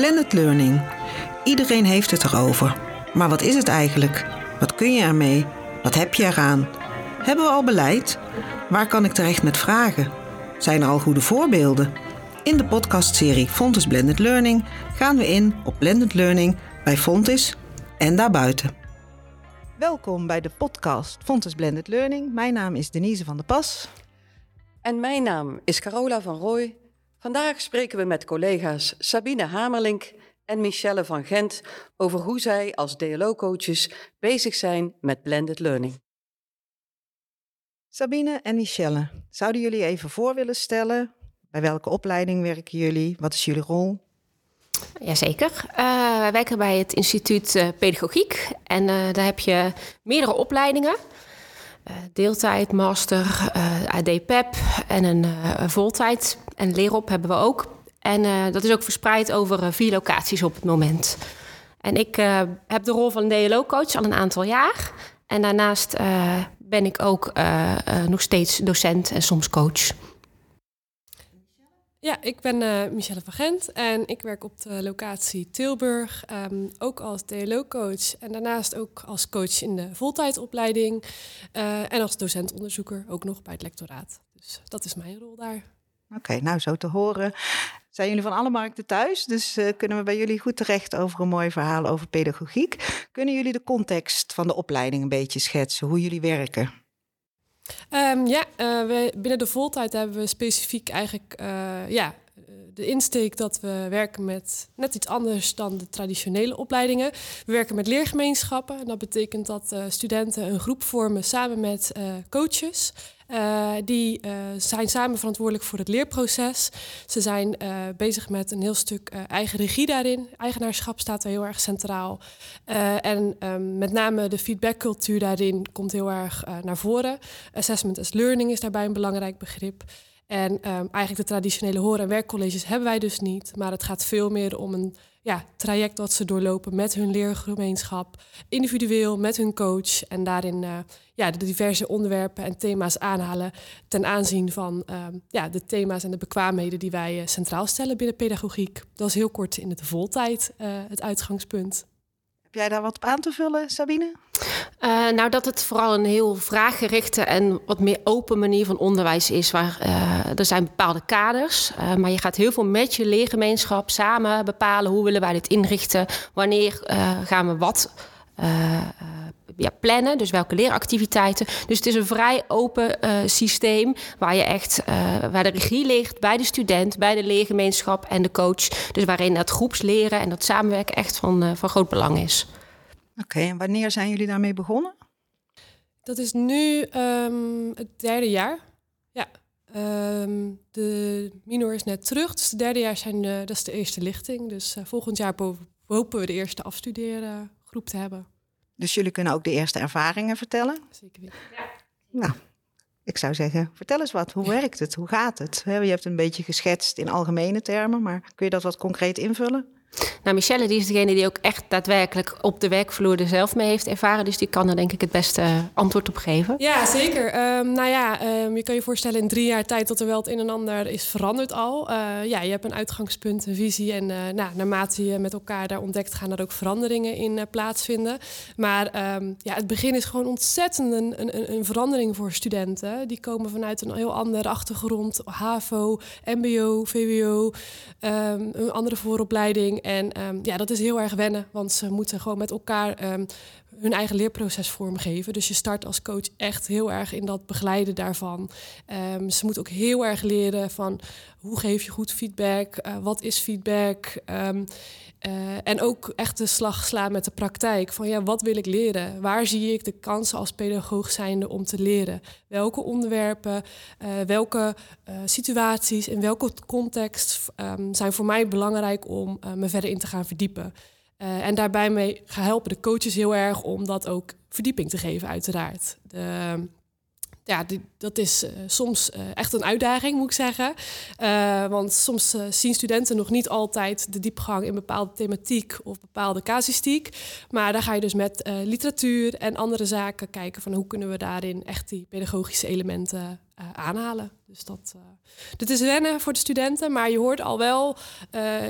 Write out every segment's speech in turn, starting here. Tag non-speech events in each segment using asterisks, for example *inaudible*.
Blended learning. Iedereen heeft het erover. Maar wat is het eigenlijk? Wat kun je ermee? Wat heb je eraan? Hebben we al beleid? Waar kan ik terecht met vragen? Zijn er al goede voorbeelden? In de podcastserie Fontis Blended Learning gaan we in op blended learning bij Fontis en daarbuiten. Welkom bij de podcast Fontis Blended Learning. Mijn naam is Denise van der Pas. En mijn naam is Carola van Rooij. Vandaag spreken we met collega's Sabine Hamerlink en Michelle van Gent over hoe zij als DLO-coaches bezig zijn met blended learning. Sabine en Michelle, zouden jullie even voor willen stellen? Bij welke opleiding werken jullie? Wat is jullie rol? Jazeker. Uh, wij werken bij het instituut uh, Pedagogiek. En uh, daar heb je meerdere opleidingen. deeltijd, master, AD-PEP en een voltijd. En leerop hebben we ook. En dat is ook verspreid over vier locaties op het moment. En ik heb de rol van DLO-coach al een aantal jaar. En daarnaast ben ik ook nog steeds docent en soms coach. Ja, ik ben Michelle van Gent en ik werk op de locatie Tilburg, um, ook als DLO-coach en daarnaast ook als coach in de voltijdopleiding en als docentonderzoeker ook nog bij het lectoraat. Dus dat is mijn rol daar. Oké, nou zo te horen zijn jullie van alle markten thuis, dus uh, kunnen we bij jullie goed terecht over een mooi verhaal over pedagogiek. Kunnen jullie de context van de opleiding een beetje schetsen, hoe jullie werken? Um, ja, uh, we, binnen de voltijd hebben we specifiek eigenlijk uh, ja, de insteek dat we werken met net iets anders dan de traditionele opleidingen. We werken met leergemeenschappen. En dat betekent dat uh, studenten een groep vormen samen met coaches. Uh, die zijn samen verantwoordelijk voor het leerproces. Ze zijn bezig met een heel stuk eigen regie daarin. Eigenaarschap staat er heel erg centraal. en um, met name de feedbackcultuur daarin komt heel erg naar voren. Assessment as learning is daarbij een belangrijk begrip. En um, eigenlijk de traditionele horen- en werkcolleges hebben wij dus niet. Maar het gaat veel meer om een ja, traject dat ze doorlopen met hun leergemeenschap, individueel met hun coach en daarin uh, ja, de diverse onderwerpen en thema's aanhalen ten aanzien van uh, ja, de thema's en de bekwaamheden die wij uh, centraal stellen binnen pedagogiek. Dat is heel kort in de voltijd uh, het uitgangspunt. Heb jij daar wat op aan te vullen, Sabine? Uh, nou, dat het vooral een heel vraaggerichte en wat meer open manier van onderwijs is. Waar uh, er zijn bepaalde kaders, uh, maar je gaat heel veel met je leergemeenschap samen bepalen hoe willen wij dit inrichten, wanneer gaan we wat ja, plannen, dus welke leeractiviteiten. Dus het is een vrij open uh, systeem waar je echt uh, waar de regie ligt bij de student, bij de leergemeenschap en de coach. Dus waarin dat groepsleren en dat samenwerken echt van, uh, van groot belang is. Oké, okay, en wanneer zijn jullie daarmee begonnen? Dat is nu um, het derde jaar. Ja, um, de minor is net terug, dus het derde jaar zijn, dat is de eerste lichting. Dus volgend jaar hopen we de eerste afstuderen groep te hebben. Dus jullie kunnen ook de eerste ervaringen vertellen. Zeker weten. Ja. Nou, ik zou zeggen, vertel eens wat. Hoe werkt het? Hoe gaat het? Je hebt een beetje geschetst in algemene termen, maar kun je dat wat concreet invullen? Nou, Michelle die is degene die ook echt daadwerkelijk op de werkvloer er zelf mee heeft ervaren. Dus die kan er denk ik het beste antwoord op geven. Ja, zeker. Um, nou ja, um, je kan je voorstellen in drie jaar tijd dat er wel het een en ander is veranderd al. Uh, ja, je hebt een uitgangspunt, een visie. En uh, nou, naarmate je met elkaar daar ontdekt, gaan er ook veranderingen in plaatsvinden. Maar um, ja, het begin is gewoon ontzettend een, een, een, verandering voor studenten. Die komen vanuit een heel andere achtergrond. HAVO, MBO, VWO, een andere vooropleiding. En um, ja, dat is heel erg wennen, want ze moeten gewoon met elkaar um, hun eigen leerproces vormgeven. Dus je start als coach echt heel erg in dat begeleiden daarvan. Um, ze moeten ook heel erg leren van hoe geef je goed feedback, uh, wat is feedback. Uh, en ook echt de slag slaan met de praktijk. Van ja, wat wil ik leren? Waar zie ik de kansen als pedagoog zijnde om te leren? Welke onderwerpen, uh, welke uh, situaties, in welke context um, zijn voor mij belangrijk om me verder in te gaan verdiepen? en daarbij mee helpen de coaches heel erg om dat ook verdieping te geven, uiteraard. De, ja, dat is uh, soms uh, echt een uitdaging, moet ik zeggen. Uh, want soms zien studenten nog niet altijd de diepgang in bepaalde thematiek of bepaalde casuïstiek. Maar daar ga je dus met literatuur en andere zaken kijken van hoe kunnen we daarin echt die pedagogische elementen aanhalen. Dus dat, uh, dit is wennen voor de studenten, maar je hoort al wel,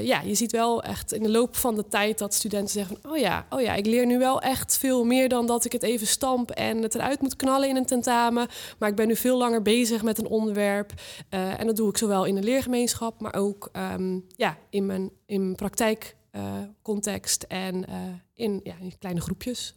ja, je ziet wel echt in de loop van de tijd dat studenten zeggen van, oh ja, oh ja, ik leer nu wel echt veel meer dan dat ik het even stamp en het eruit moet knallen in een tentamen. Maar ik ben nu veel langer bezig met een onderwerp en dat doe ik zowel in de leergemeenschap, maar ook um, ja, in mijn, in praktijkcontext en in, ja, in kleine groepjes.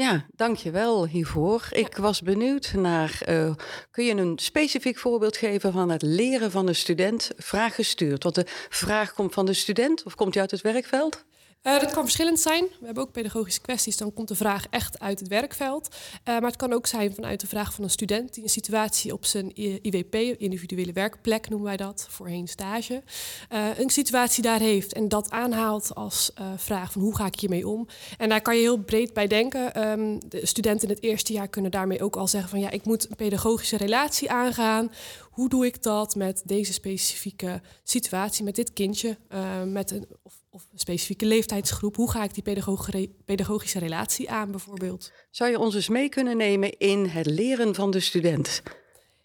Ja, dankjewel hiervoor. Ik was benieuwd naar, uh, kun je een specifiek voorbeeld geven van het leren van een student vraag gestuurd? Want de vraag komt van de student of komt die uit het werkveld? Uh, dat kan verschillend zijn. We hebben ook pedagogische kwesties. Dan komt de vraag echt uit het werkveld. Uh, maar het kan ook zijn vanuit de vraag van een student die een situatie op zijn IWP, individuele werkplek noemen wij dat, voorheen stage, uh, een situatie daar heeft en dat aanhaalt als vraag van hoe ga ik hiermee om. En daar kan je heel breed bij denken. Um, de studenten in het eerste jaar kunnen daarmee ook al zeggen van ja, ik moet een pedagogische relatie aangaan. Hoe doe ik dat met deze specifieke situatie, met dit kindje, met een, of of een specifieke leeftijdsgroep. Hoe ga ik die pedagogische relatie aan bijvoorbeeld? Zou je ons eens mee kunnen nemen in het leren van de student?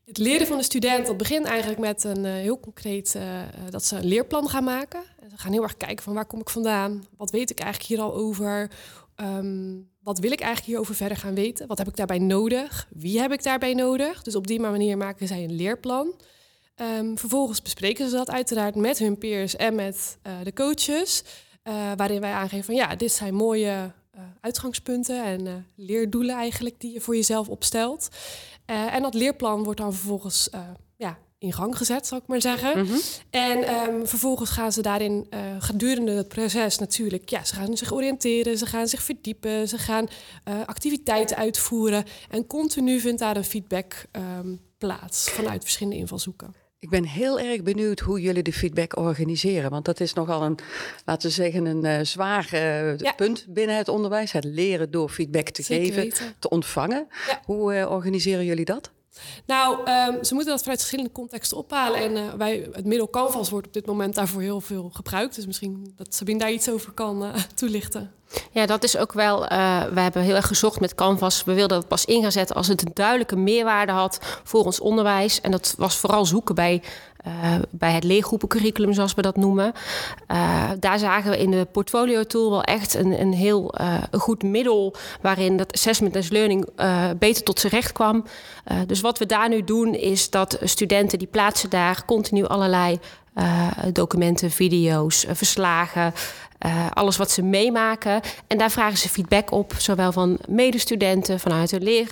Het leren van de student, dat begint eigenlijk met een uh, heel concreet uh, dat ze een leerplan gaan maken. En ze gaan heel erg kijken van waar kom ik vandaan? Wat weet ik eigenlijk hier al over? Um, wat wil ik eigenlijk hierover verder gaan weten? Wat heb ik daarbij nodig? Wie heb ik daarbij nodig? Dus op die manier maken zij een leerplan. Um, vervolgens bespreken ze dat uiteraard met hun peers en met uh, de coaches. Uh, waarin wij aangeven van ja, dit zijn mooie uh, uitgangspunten en leerdoelen eigenlijk die je voor jezelf opstelt. en dat leerplan wordt dan vervolgens ja, in gang gezet, zal ik maar zeggen. Mm -hmm. En um, vervolgens gaan ze daarin gedurende het proces natuurlijk, ja, ze gaan zich oriënteren, ze gaan zich verdiepen, ze gaan activiteiten uitvoeren. En continu vindt daar een feedback um, plaats vanuit verschillende invalshoeken. Ik ben heel erg benieuwd hoe jullie de feedback organiseren. Want dat is nogal een, laten we zeggen, een uh, zwaar uh, punt binnen het onderwijs. Het leren door feedback te geven, te ontvangen. Ja. Hoe uh, organiseren jullie dat? Nou, um, ze moeten dat vanuit verschillende contexten ophalen. En uh, wij, het middel Canvas wordt op dit moment daarvoor heel veel gebruikt. Dus misschien dat Sabine daar iets over kan uh, *laughs* toelichten. Ja, dat is ook wel. Uh, we hebben heel erg gezocht met Canvas. We wilden dat pas in gaan zetten als het een duidelijke meerwaarde had voor ons onderwijs. En dat was vooral zoeken bij uh, bij het leergroepencurriculum, zoals we dat noemen. Uh, daar zagen we in de portfolio tool wel echt een, een heel uh, een goed middel waarin dat assessment as learning beter tot zijn recht kwam. dus wat we daar nu doen is dat studenten die plaatsen daar continu allerlei documenten, video's, verslagen. Alles wat ze meemaken. En daar vragen ze feedback op, zowel van medestudenten, vanuit de leer,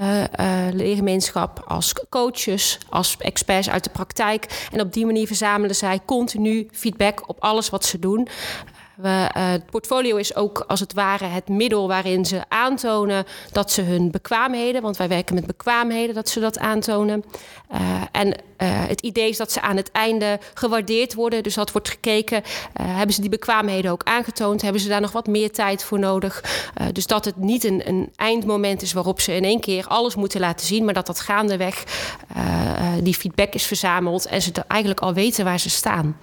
uh, leergemeenschap, als coaches, als experts uit de praktijk. En op die manier verzamelen zij continu feedback op alles wat ze doen. We, uh, het portfolio is ook als het ware het middel waarin ze aantonen dat ze hun bekwaamheden, want wij werken met bekwaamheden, dat ze dat aantonen. Uh, en uh, het idee is dat ze aan het einde gewaardeerd worden. Dus dat wordt gekeken, hebben ze die bekwaamheden ook aangetoond? Hebben ze daar nog wat meer tijd voor nodig? dus dat het niet een, een, eindmoment is waarop ze in één keer alles moeten laten zien, maar dat dat gaandeweg die feedback is verzameld en ze eigenlijk al weten waar ze staan.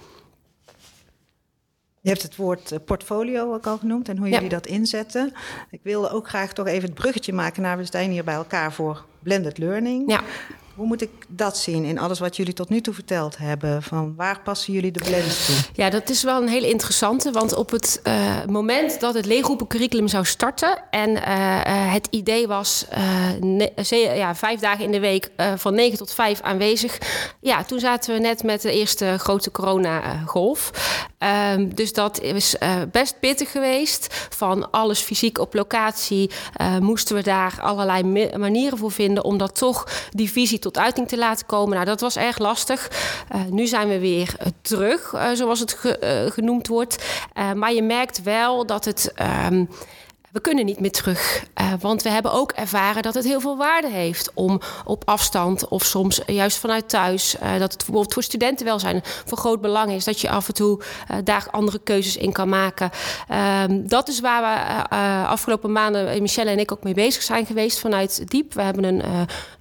Je hebt het woord eh, portfolio ook al genoemd en hoe jullie dat inzetten. Ik wilde ook graag toch even het bruggetje maken naar we zijn hier bij elkaar voor blended learning. Ja. Hoe moet ik dat zien in alles wat jullie tot nu toe verteld hebben? Van waar passen jullie de blends toe? Ja, dat is wel een hele interessante. Want op het uh, moment dat het leergroepencurriculum zou starten... en uh, het idee was ja, vijf dagen in de week van negen tot vijf aanwezig... ja, toen zaten we net met de eerste grote coronagolf. Um, dus dat is best pittig geweest. Van alles fysiek op locatie moesten we daar allerlei manieren voor vinden... om dat toch die visie tot uiting te laten komen. Nou, dat was erg lastig. Uh, nu zijn we weer terug, zoals het ge genoemd wordt. maar je merkt wel dat het. Um, we kunnen niet meer terug. Uh, want we hebben ook ervaren dat het heel veel waarde heeft om op afstand of soms juist vanuit thuis. Uh, dat het bijvoorbeeld voor studentenwelzijn van groot belang is dat je af en toe uh, daar andere keuzes in kan maken. Ehm, dat is waar we afgelopen maanden, Michelle en ik, ook mee bezig zijn geweest vanuit Diep. We hebben een,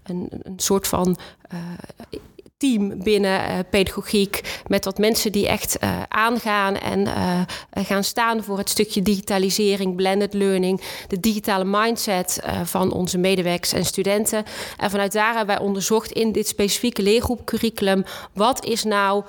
een, een soort van team binnen uh, pedagogiek. Met wat mensen die echt uh, aangaan en uh, gaan staan voor het stukje digitalisering, blended learning, de digitale mindset van onze medewerkers en studenten. En vanuit daar hebben wij onderzocht in dit specifieke leergroepcurriculum, wat is nou,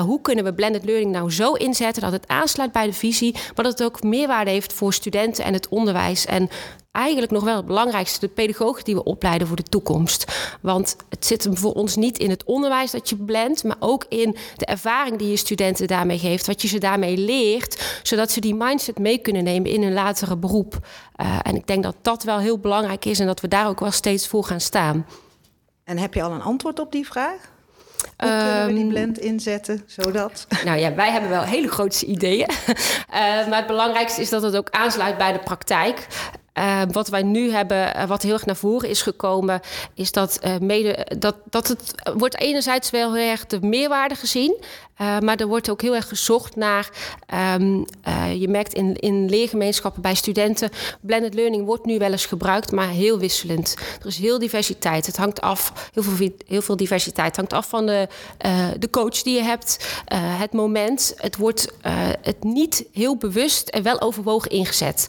hoe kunnen we blended learning nou zo inzetten dat het aansluit bij de visie, maar dat het ook meerwaarde heeft voor studenten en het onderwijs. En eigenlijk nog wel het belangrijkste, de pedagogen die we opleiden voor de toekomst. Want het zit hem voor ons niet in het onderwijs dat je blendt, maar ook in de ervaring die je studenten daarmee geeft, wat je ze daarmee leert, zodat ze die mindset mee kunnen nemen in hun latere beroep. Uh, en ik denk dat dat wel heel belangrijk is en dat we daar ook wel steeds voor gaan staan. En heb je al een antwoord op die vraag? Hoe kunnen we die ehm, blend inzetten, zodat... Nou ja, wij hebben wel hele grote ideeën. Uh, *laughs* maar het belangrijkste is dat het ook aansluit bij de praktijk. Uh, wat wij nu hebben, uh, wat heel erg naar voren is gekomen, is dat, uh, mede, dat, dat het wordt enerzijds wel heel erg de meerwaarde gezien, maar er wordt ook heel erg gezocht naar, um, je merkt in, in leergemeenschappen bij studenten, blended learning wordt nu wel eens gebruikt, maar heel wisselend. Er is heel diversiteit. Het hangt af, heel veel, heel veel diversiteit. Het hangt af van de, de coach die je hebt, het moment. Het wordt het niet heel bewust en wel overwogen ingezet.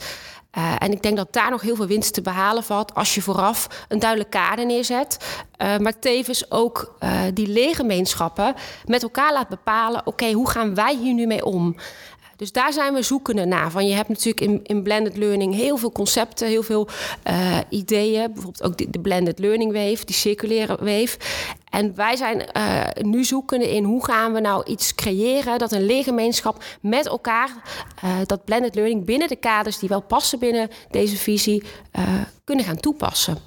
Uh, en ik denk dat daar nog heel veel winst te behalen valt als je vooraf een duidelijk kader neerzet. Uh, maar tevens ook uh, die leergemeenschappen met elkaar laat bepalen: oké, hoe gaan wij hier nu mee om? Dus daar zijn we zoekende naar. Van je hebt natuurlijk in, in blended learning heel veel concepten, heel veel uh, ideeën. Bijvoorbeeld ook de, de, blended learning wave, die circulaire wave. En wij zijn uh, nu zoekende in hoe gaan we nou iets creëren dat een leergemeenschap met elkaar uh, dat blended learning binnen de kaders die wel passen binnen deze visie kunnen gaan toepassen.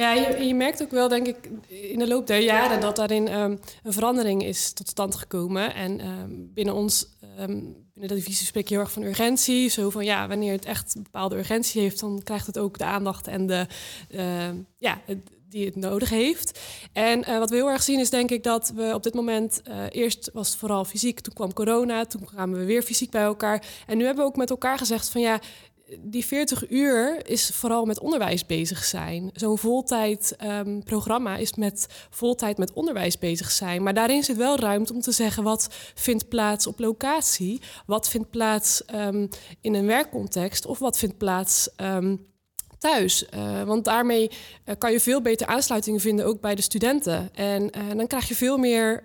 Ja, je, je, merkt ook wel, denk ik, in de loop der jaren dat daarin um, een verandering is tot stand gekomen. En um, binnen ons, um, binnen de divisie spreek je heel erg van urgentie. Zo van ja, wanneer het echt een bepaalde urgentie heeft, dan krijgt het ook de aandacht en de, ja, die het nodig heeft. En uh, wat we heel erg zien is denk ik dat we op dit moment, uh, eerst was het vooral fysiek, toen kwam corona, toen kwamen we weer fysiek bij elkaar. En nu hebben we ook met elkaar gezegd van ja, die 40 uur is vooral met onderwijs bezig zijn. Zo'n voltijd um, programma is met voltijd met onderwijs bezig zijn. Maar daarin zit wel ruimte om te zeggen wat vindt plaats op locatie, wat vindt plaats um, in een werkcontext of wat vindt plaats um, thuis. Uh, want daarmee uh, kan je veel beter aansluiting vinden, ook bij de studenten. En uh, dan krijg je veel meer,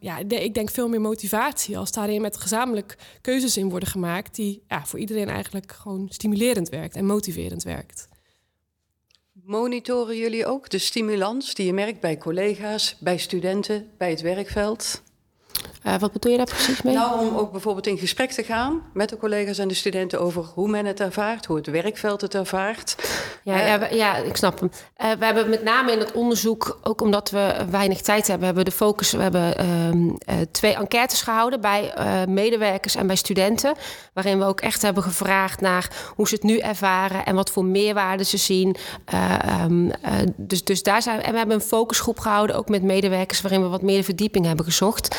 ja, ik denk veel meer motivatie als daarin met gezamenlijk keuzes in worden gemaakt, die ja, voor iedereen eigenlijk gewoon stimulerend werkt en motiverend werkt. Monitoren jullie ook de stimulans die je merkt bij collega's, bij studenten, bij het werkveld? Uh, wat bedoel je daar precies mee? Nou, om ook bijvoorbeeld in gesprek te gaan met de collega's en de studenten over hoe men het ervaart, hoe het werkveld het ervaart. Ja, uh, ja, ja, ik snap hem. Uh, we hebben met name in het onderzoek, ook omdat we weinig tijd hebben, hebben we de focus. We hebben ehm, twee enquêtes gehouden bij medewerkers en bij studenten. Waarin we ook echt hebben gevraagd naar hoe ze het nu ervaren en wat voor meerwaarde ze zien. Um, dus, dus daar zijn en we hebben een focusgroep gehouden, ook met medewerkers, waarin we wat meer de verdieping hebben gezocht.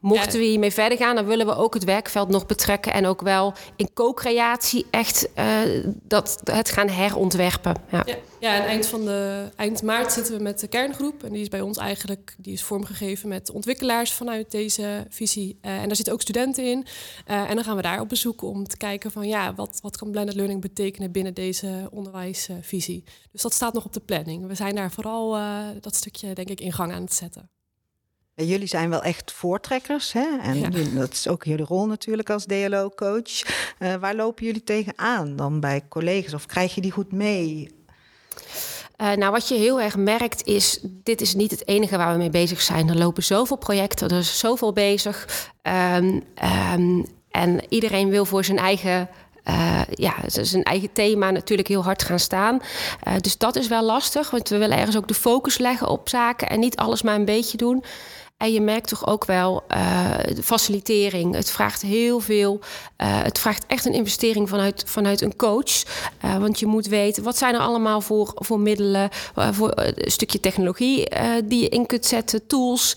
Mochten we hiermee verder gaan, dan willen we ook het werkveld nog betrekken. En ook wel in co-creatie echt uh, dat, het gaan herontwerpen. Ja. ja. Ja, en eind, van de, eind maart zitten we met de kerngroep. En die is bij ons eigenlijk die is vormgegeven met ontwikkelaars vanuit deze visie. Uh, en daar zitten ook studenten in. Uh, en dan gaan we daar op bezoek om te kijken van ja, wat, wat kan blended learning betekenen binnen deze onderwijsvisie. Dus dat staat nog op de planning. We zijn daar vooral dat stukje denk ik in gang aan het zetten. Jullie zijn wel echt voortrekkers. Hè? En ja. dat is ook jullie rol natuurlijk als DLO-coach. Uh, waar lopen jullie tegenaan dan bij collega's? Of krijg je die goed mee? Uh, nou, wat je heel erg merkt is, dit is niet het enige waar we mee bezig zijn. Er lopen zoveel projecten, er is zoveel bezig. Um, um, en iedereen wil voor zijn eigen uh, ja, zijn eigen thema natuurlijk heel hard gaan staan. Uh, dus dat is wel lastig, want we willen ergens ook de focus leggen op zaken en niet alles maar een beetje doen. En je merkt toch ook wel de facilitering. Het vraagt heel veel. Uh, het vraagt echt een investering vanuit, vanuit een coach. Uh, want je moet weten, wat zijn er allemaal voor, voor middelen, voor een stukje technologie die je in kunt zetten, tools.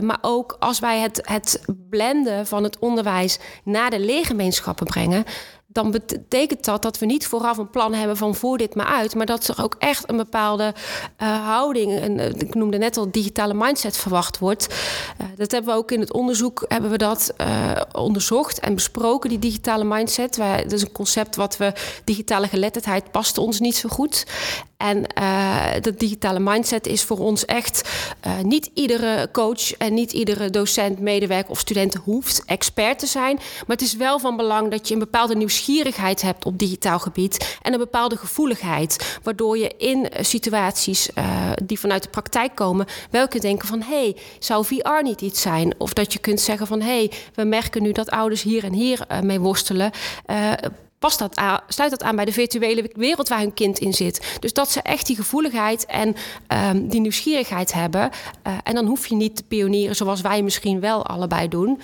maar ook als wij het, het blenden van het onderwijs naar de leergemeenschappen brengen dan betekent dat dat we niet vooraf een plan hebben van voer dit maar uit, maar dat er ook echt een bepaalde uh, houding, en uh, ik noemde net al digitale mindset verwacht wordt. Uh, dat hebben we ook in het onderzoek hebben we dat onderzocht en besproken, die digitale mindset. Wij, dat is een concept wat we digitale geletterdheid past ons niet zo goed. En uh, dat digitale mindset is voor ons echt uh, niet iedere coach en niet iedere docent, medewerker of student hoeft expert te zijn. Maar het is wel van belang dat je een bepaalde nieuwsgierigheid hebt op digitaal gebied en een bepaalde gevoeligheid, waardoor je in situaties uh, die vanuit de praktijk komen, wel kunt denken van hé, hey, zou VR niet iets zijn? Of dat je kunt zeggen van hé, hey, we merken nu dat ouders hier en hier mee worstelen past dat aan, sluit dat aan bij de virtuele wereld waar hun kind in zit. Dus dat ze echt die gevoeligheid en um, die nieuwsgierigheid hebben. Uh, en dan hoef je niet te pionieren zoals wij misschien wel allebei doen.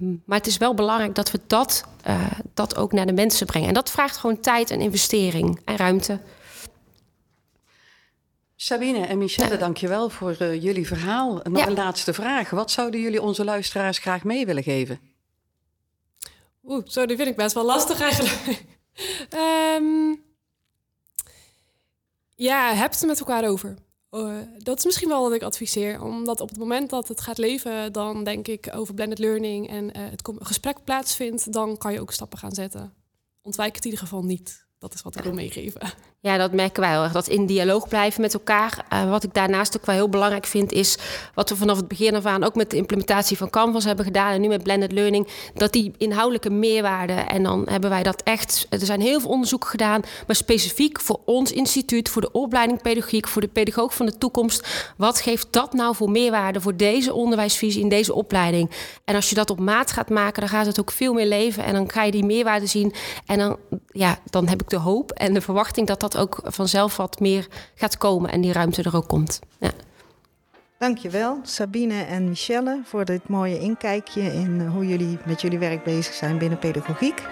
Um, maar het is wel belangrijk dat we dat, uh, dat ook naar de mensen brengen. En dat vraagt gewoon tijd en investering en ruimte. Sabine en Michelle, dankjewel voor uh, jullie verhaal. Nog ja. een laatste vraag. Wat zouden jullie onze luisteraars graag mee willen geven? Oeh, zo, die vind ik best wel lastig eigenlijk. um, *laughs* ja, heb het met elkaar over. Uh, dat is misschien wel wat ik adviseer. Omdat op het moment dat het gaat leven, dan denk ik over blended learning en uh, het gesprek plaatsvindt, dan kan je ook stappen gaan zetten. Ontwijk het in ieder geval niet. Dat is wat ik wil meegeven. Ja, dat merken wij heel. Dat in dialoog blijven met elkaar. Uh, wat ik daarnaast ook wel heel belangrijk vind, is wat we vanaf het begin af aan ook met de implementatie van Canvas hebben gedaan. En nu met blended learning. Dat die inhoudelijke meerwaarde. En dan hebben wij dat echt. Er zijn heel veel onderzoeken gedaan. Maar specifiek voor ons instituut, voor de opleiding pedagogiek, voor de pedagoog van de toekomst. Wat geeft dat nou voor meerwaarde voor deze onderwijsvisie in deze opleiding? En als je dat op maat gaat maken, dan gaat het ook veel meer leven. En dan ga je die meerwaarde zien. En dan, ja, dan heb ik de hoop en de verwachting dat dat ook vanzelf wat meer gaat komen en die ruimte er ook komt. Ja. Dankjewel Sabine en Michelle voor dit mooie inkijkje in eh, hoe jullie met jullie werk bezig zijn binnen pedagogiek.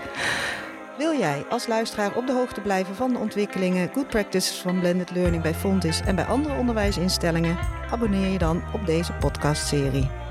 Wil jij als luisteraar op de hoogte blijven van de ontwikkelingen, good practices van blended learning bij Fontis en bij andere onderwijsinstellingen? Abonneer je dan op deze podcastserie.